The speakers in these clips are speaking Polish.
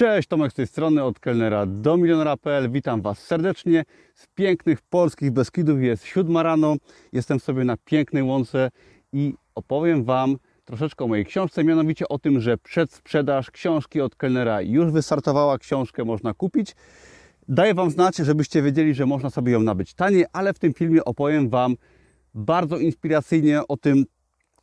Cześć, Tomek z tej strony, od kelnera do milionera.pl. Witam Was serdecznie z pięknych polskich Beskidów. Jest siódma rano, jestem sobie na pięknej łące i opowiem Wam troszeczkę o mojej książce, mianowicie o tym, że przedsprzedaż książki od kelnera już wystartowała, książkę można kupić. Daję Wam znać, żebyście wiedzieli, że można sobie ją nabyć taniej, ale w tym filmie opowiem Wam bardzo inspiracyjnie o tym,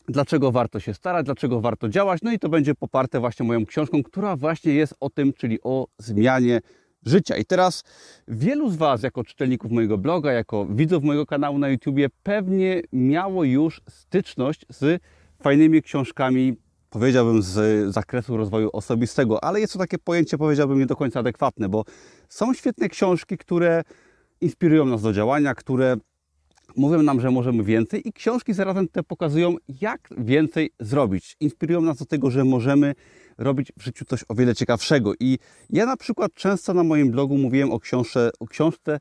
dlaczego warto się starać, dlaczego warto działać. No i to będzie poparte właśnie moją książką, która właśnie jest o tym, czyli o zmianie życia. I teraz wielu z Was, jako czytelników mojego bloga, jako widzów mojego kanału na YouTubie, pewnie miało już styczność z fajnymi książkami, powiedziałbym, z zakresu rozwoju osobistego, ale jest to takie pojęcie, powiedziałbym, nie do końca adekwatne, bo są świetne książki, które inspirują nas do działania, które mówią nam, że możemy więcej i książki zarazem te pokazują, jak więcej zrobić. Inspirują nas do tego, że możemy robić w życiu coś o wiele ciekawszego. I ja na przykład często na moim blogu mówiłem o książce, o książce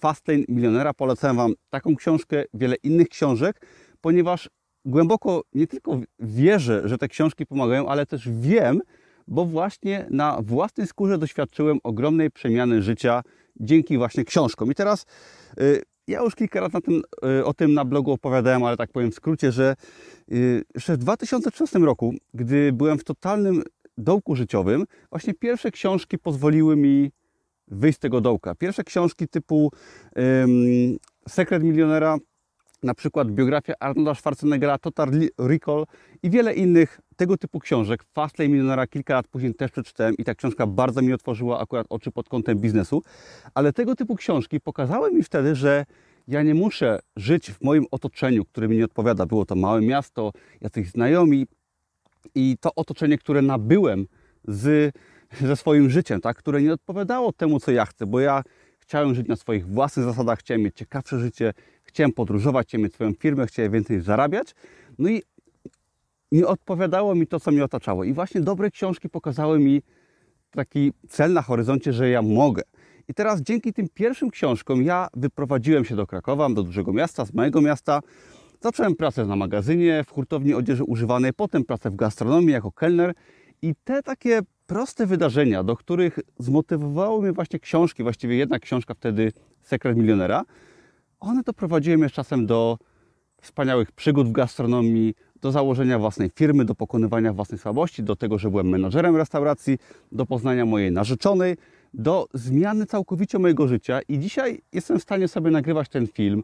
Fastlane Milionera. Polecam Wam taką książkę, wiele innych książek, ponieważ głęboko nie tylko wierzę, że te książki pomagają, ale też wiem, bo właśnie na własnej skórze doświadczyłem ogromnej przemiany życia dzięki właśnie książkom. I teraz y, ja już kilka razy tym, y, o tym na blogu opowiadałem, ale tak powiem w skrócie, że y, jeszcze w 2013 roku, gdy byłem w totalnym dołku życiowym, właśnie pierwsze książki pozwoliły mi wyjść z tego dołka. Pierwsze książki typu um, Sekret Milionera, na przykład biografia Arnolda Schwarzeneggera, Total Recall i wiele innych tego typu książek. Fastlane Milionera kilka lat później też przeczytałem i ta książka bardzo mi otworzyła akurat oczy pod kątem biznesu. Ale tego typu książki pokazały mi wtedy, że ja nie muszę żyć w moim otoczeniu, które mi nie odpowiada. Było to małe miasto, jacyś znajomi i to otoczenie, które nabyłem z, ze swoim życiem, tak? które nie odpowiadało temu, co ja chcę, bo ja chciałem żyć na swoich własnych zasadach, chciałem mieć ciekawsze życie, chciałem podróżować, chciałem mieć swoją firmę, chciałem więcej zarabiać. No i nie odpowiadało mi to, co mnie otaczało. I właśnie dobre książki pokazały mi taki cel na horyzoncie, że ja mogę. I teraz dzięki tym pierwszym książkom ja wyprowadziłem się do Krakowa, do dużego miasta, z mojego miasta. Zacząłem pracę na magazynie, w hurtowni odzieży używanej, potem pracę w gastronomii jako kelner. I te takie proste wydarzenia, do których zmotywowały mnie właśnie książki, właściwie jedna książka wtedy, Sekret Milionera, one doprowadziły mnie z czasem do wspaniałych przygód w gastronomii, do założenia własnej firmy, do pokonywania własnej słabości, do tego, że byłem menadżerem restauracji, do poznania mojej narzeczonej, do zmiany całkowicie mojego życia i dzisiaj jestem w stanie sobie nagrywać ten film.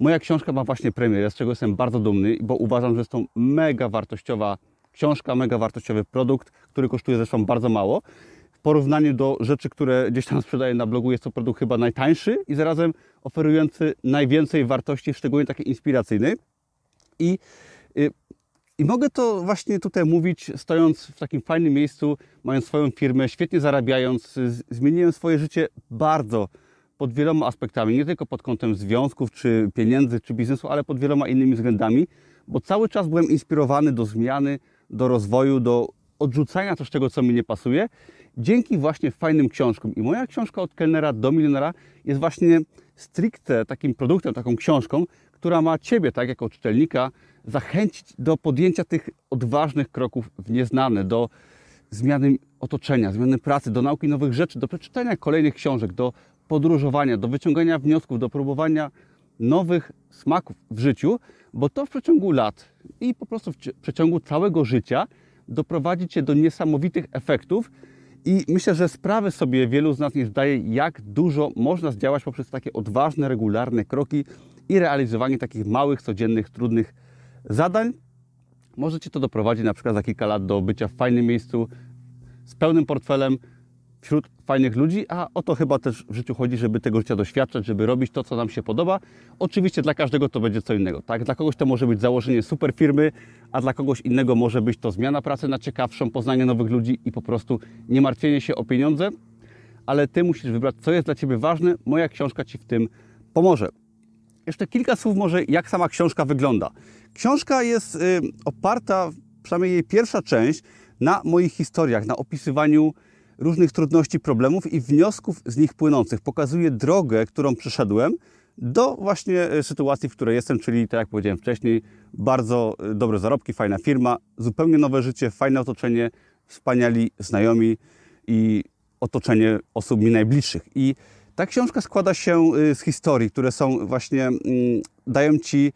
Moja książka ma właśnie premierę, z czego jestem bardzo dumny, bo uważam, że jest to mega wartościowa książka, mega wartościowy produkt, który kosztuje zresztą bardzo mało. W porównaniu do rzeczy, które gdzieś tam sprzedaję na blogu, jest to produkt chyba najtańszy i zarazem oferujący najwięcej wartości, szczególnie takiej inspiracyjnej. I y, i mogę to właśnie tutaj mówić, stojąc w takim fajnym miejscu, mając swoją firmę, świetnie zarabiając. Zmieniłem swoje życie bardzo pod wieloma aspektami, nie tylko pod kątem związków, czy pieniędzy, czy biznesu, ale pod wieloma innymi względami, bo cały czas byłem inspirowany do zmiany, do rozwoju, do odrzucania coś tego, co mi nie pasuje, dzięki właśnie fajnym książkom. I moja książka od kelnera do milionera jest właśnie stricte takim produktem, taką książką, która ma Ciebie, tak jako czytelnika, zachęcić do podjęcia tych odważnych kroków w nieznane, do zmiany otoczenia, zmiany pracy, do nauki nowych rzeczy, do przeczytania kolejnych książek, do podróżowania, do wyciągania wniosków, do próbowania nowych smaków w życiu, bo to w przeciągu lat i po prostu w przeciągu całego życia doprowadzi Cię do niesamowitych efektów. I myślę, że sprawy sobie wielu z nas nie zdaje, jak dużo można zdziałać poprzez takie odważne, regularne kroki i realizowanie takich małych, codziennych, trudnych zadań. Możecie to doprowadzić na przykład za kilka lat do bycia w fajnym miejscu z pełnym portfelem wśród fajnych ludzi, a o to chyba też w życiu chodzi, żeby tego życia doświadczać, żeby robić to, co nam się podoba. Oczywiście dla każdego to będzie co innego. Tak? Dla kogoś to może być założenie super firmy, a dla kogoś innego może być to zmiana pracy na ciekawszą, poznanie nowych ludzi i po prostu nie martwienie się o pieniądze, ale Ty musisz wybrać, co jest dla Ciebie ważne. Moja książka Ci w tym pomoże. Jeszcze kilka słów może, jak sama książka wygląda. Książka jest y, oparta, przynajmniej jej pierwsza część, na moich historiach, na opisywaniu różnych trudności, problemów i wniosków z nich płynących. Pokazuje drogę, którą przeszedłem do właśnie y, sytuacji, w której jestem, czyli tak jak powiedziałem wcześniej, bardzo y, dobre zarobki, fajna firma, zupełnie nowe życie, fajne otoczenie, wspaniali znajomi i otoczenie osób mi najbliższych. I ta książka składa się y, z historii, które są właśnie, mm, dają Ci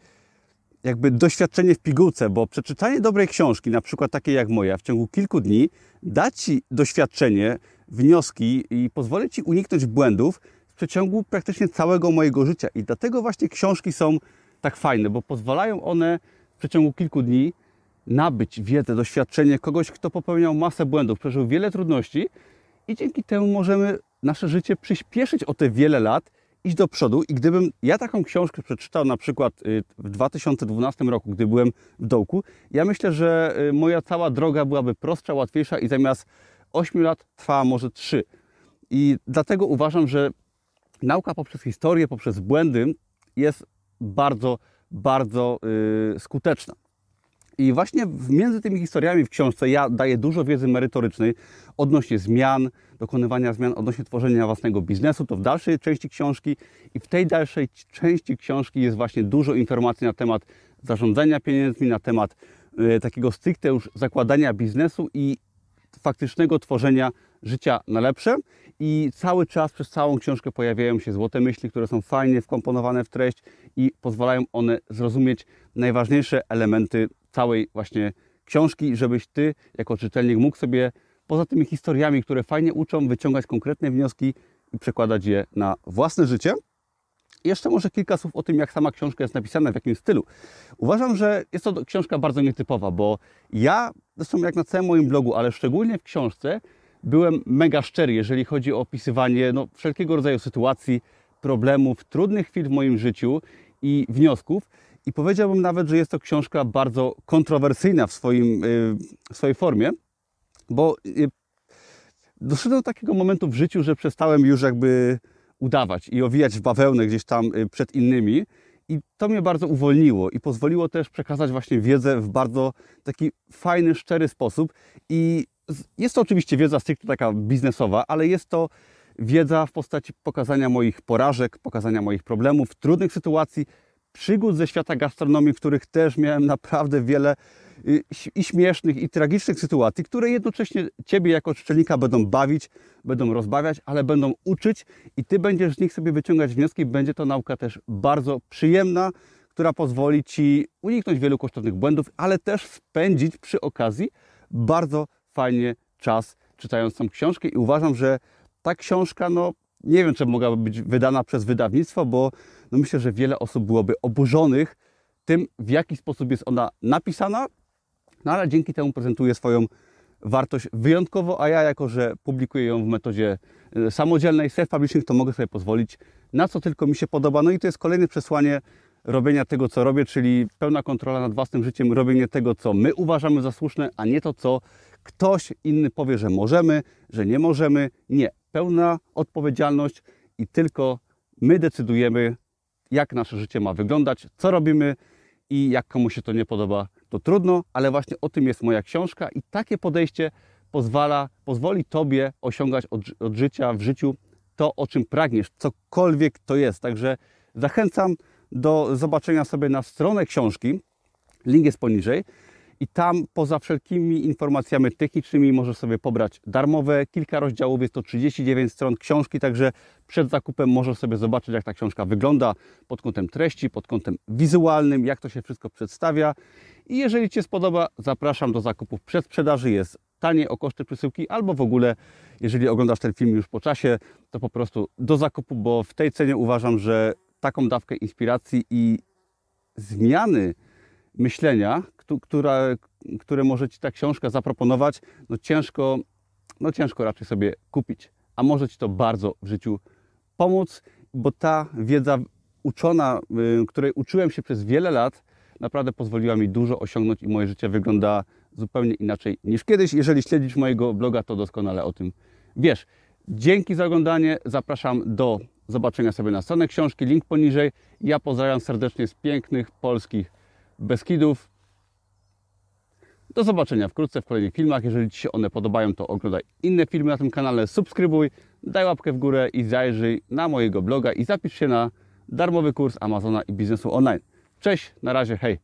jakby doświadczenie w pigułce, bo przeczytanie dobrej książki, na przykład takiej jak moja, w ciągu kilku dni da Ci doświadczenie, wnioski i pozwoli Ci uniknąć błędów w przeciągu praktycznie całego mojego życia. I dlatego właśnie książki są tak fajne, bo pozwalają one w przeciągu kilku dni nabyć wiedzę, doświadczenie kogoś, kto popełniał masę błędów, przeżył wiele trudności i dzięki temu możemy nasze życie przyspieszyć o te wiele lat, iść do przodu. I gdybym ja taką książkę przeczytał na przykład y, w 2012 roku, gdy byłem w dołku, ja myślę, że y, moja cała droga byłaby prostsza, łatwiejsza i zamiast 8 lat trwała może 3. I dlatego uważam, że nauka poprzez historię, poprzez błędy jest bardzo, bardzo yy, skuteczna. I właśnie między tymi historiami w książce ja daję dużo wiedzy merytorycznej odnośnie zmian, dokonywania zmian, odnośnie tworzenia własnego biznesu. To w dalszej części książki i w tej dalszej części książki jest właśnie dużo informacji na temat zarządzania pieniędzmi, na temat y, takiego stricte już zakładania biznesu i faktycznego tworzenia życia na lepsze. I cały czas przez całą książkę pojawiają się złote myśli, które są fajnie wkomponowane w treść i pozwalają one zrozumieć najważniejsze elementy całej właśnie książki, żebyś ty jako czytelnik mógł sobie poza tymi historiami, które fajnie uczą, wyciągać konkretne wnioski i przekładać je na własne życie. Jeszcze może kilka słów o tym, jak sama książka jest napisana, w jakim stylu. Uważam, że jest to książka bardzo nietypowa, bo ja, zresztą jak na całym moim blogu, ale szczególnie w książce, byłem mega szczery, jeżeli chodzi o opisywanie no, wszelkiego rodzaju sytuacji, problemów, trudnych chwil w moim życiu i wniosków. I powiedziałbym nawet, że jest to książka bardzo kontrowersyjna w, swoim, y, w swojej formie, bo y, doszedłem do takiego momentu w życiu, że przestałem już jakby udawać i owijać w bawełnę gdzieś tam y, przed innymi. I to mnie bardzo uwolniło i pozwoliło też przekazać właśnie wiedzę w bardzo taki fajny, szczery sposób. I jest to oczywiście wiedza stricte taka biznesowa, ale jest to wiedza w postaci pokazania moich porażek, pokazania moich problemów, trudnych sytuacji, przygód ze świata gastronomii, w których też miałem naprawdę wiele y, i śmiesznych, i tragicznych sytuacji, które jednocześnie Ciebie jako czytelnika będą bawić, będą rozbawiać, ale będą uczyć i Ty będziesz z nich sobie wyciągać wnioski. Będzie to nauka też bardzo przyjemna, która pozwoli Ci uniknąć wielu kosztownych błędów, ale też spędzić przy okazji bardzo fajnie czas czytając tą książkę i uważam, że ta książka, no nie wiem, czy mogłaby być wydana przez wydawnictwo, bo no myślę, że wiele osób byłoby oburzonych tym, w jaki sposób jest ona napisana, no ale dzięki temu prezentuje swoją wartość wyjątkowo, a ja jako, że publikuję ją w metodzie e, samodzielnej, self-publishing, to mogę sobie pozwolić na co tylko mi się podoba. No i to jest kolejne przesłanie robienia tego, co robię, czyli pełna kontrola nad własnym życiem, robienie tego, co my uważamy za słuszne, a nie to, co ktoś inny powie, że możemy, że nie możemy. Nie. Pełna odpowiedzialność i tylko my decydujemy, jak nasze życie ma wyglądać, co robimy i jak komuś się to nie podoba, to trudno, ale właśnie o tym jest moja książka i takie podejście pozwala, pozwoli Tobie osiągać od, od życia w życiu to, o czym pragniesz, cokolwiek to jest. Także zachęcam do zobaczenia sobie na stronę książki. Link jest poniżej. I tam poza wszelkimi informacjami technicznymi możesz sobie pobrać darmowe kilka rozdziałów, jest to 39 stron książki, także przed zakupem możesz sobie zobaczyć jak ta książka wygląda pod kątem treści, pod kątem wizualnym, jak to się wszystko przedstawia. I jeżeli Ci się spodoba, zapraszam do zakupów przed sprzedaży, jest tanie o koszty przesyłki, albo w ogóle, jeżeli oglądasz ten film już po czasie, to po prostu do zakupu, bo w tej cenie uważam, że taką dawkę inspiracji i zmiany myślenia, która, które może Ci ta książka zaproponować, no ciężko, no ciężko raczej sobie kupić. A może Ci to bardzo w życiu pomóc, bo ta wiedza uczona, y, której uczyłem się przez wiele lat, naprawdę pozwoliła mi dużo osiągnąć i moje życie wygląda zupełnie inaczej niż kiedyś. Jeżeli śledzisz mojego bloga, to doskonale o tym wiesz. Dzięki za oglądanie. Zapraszam do zobaczenia sobie na stronę książki, link poniżej. Ja pozdrawiam serdecznie z pięknych polskich Beskidów. Do zobaczenia wkrótce w kolejnych filmach. Jeżeli Ci się one podobają, to oglądaj inne filmy na tym kanale, subskrybuj, daj łapkę w górę i zajrzyj na mojego bloga i zapisz się na darmowy kurs Amazona i biznesu online. Cześć, na razie, hej!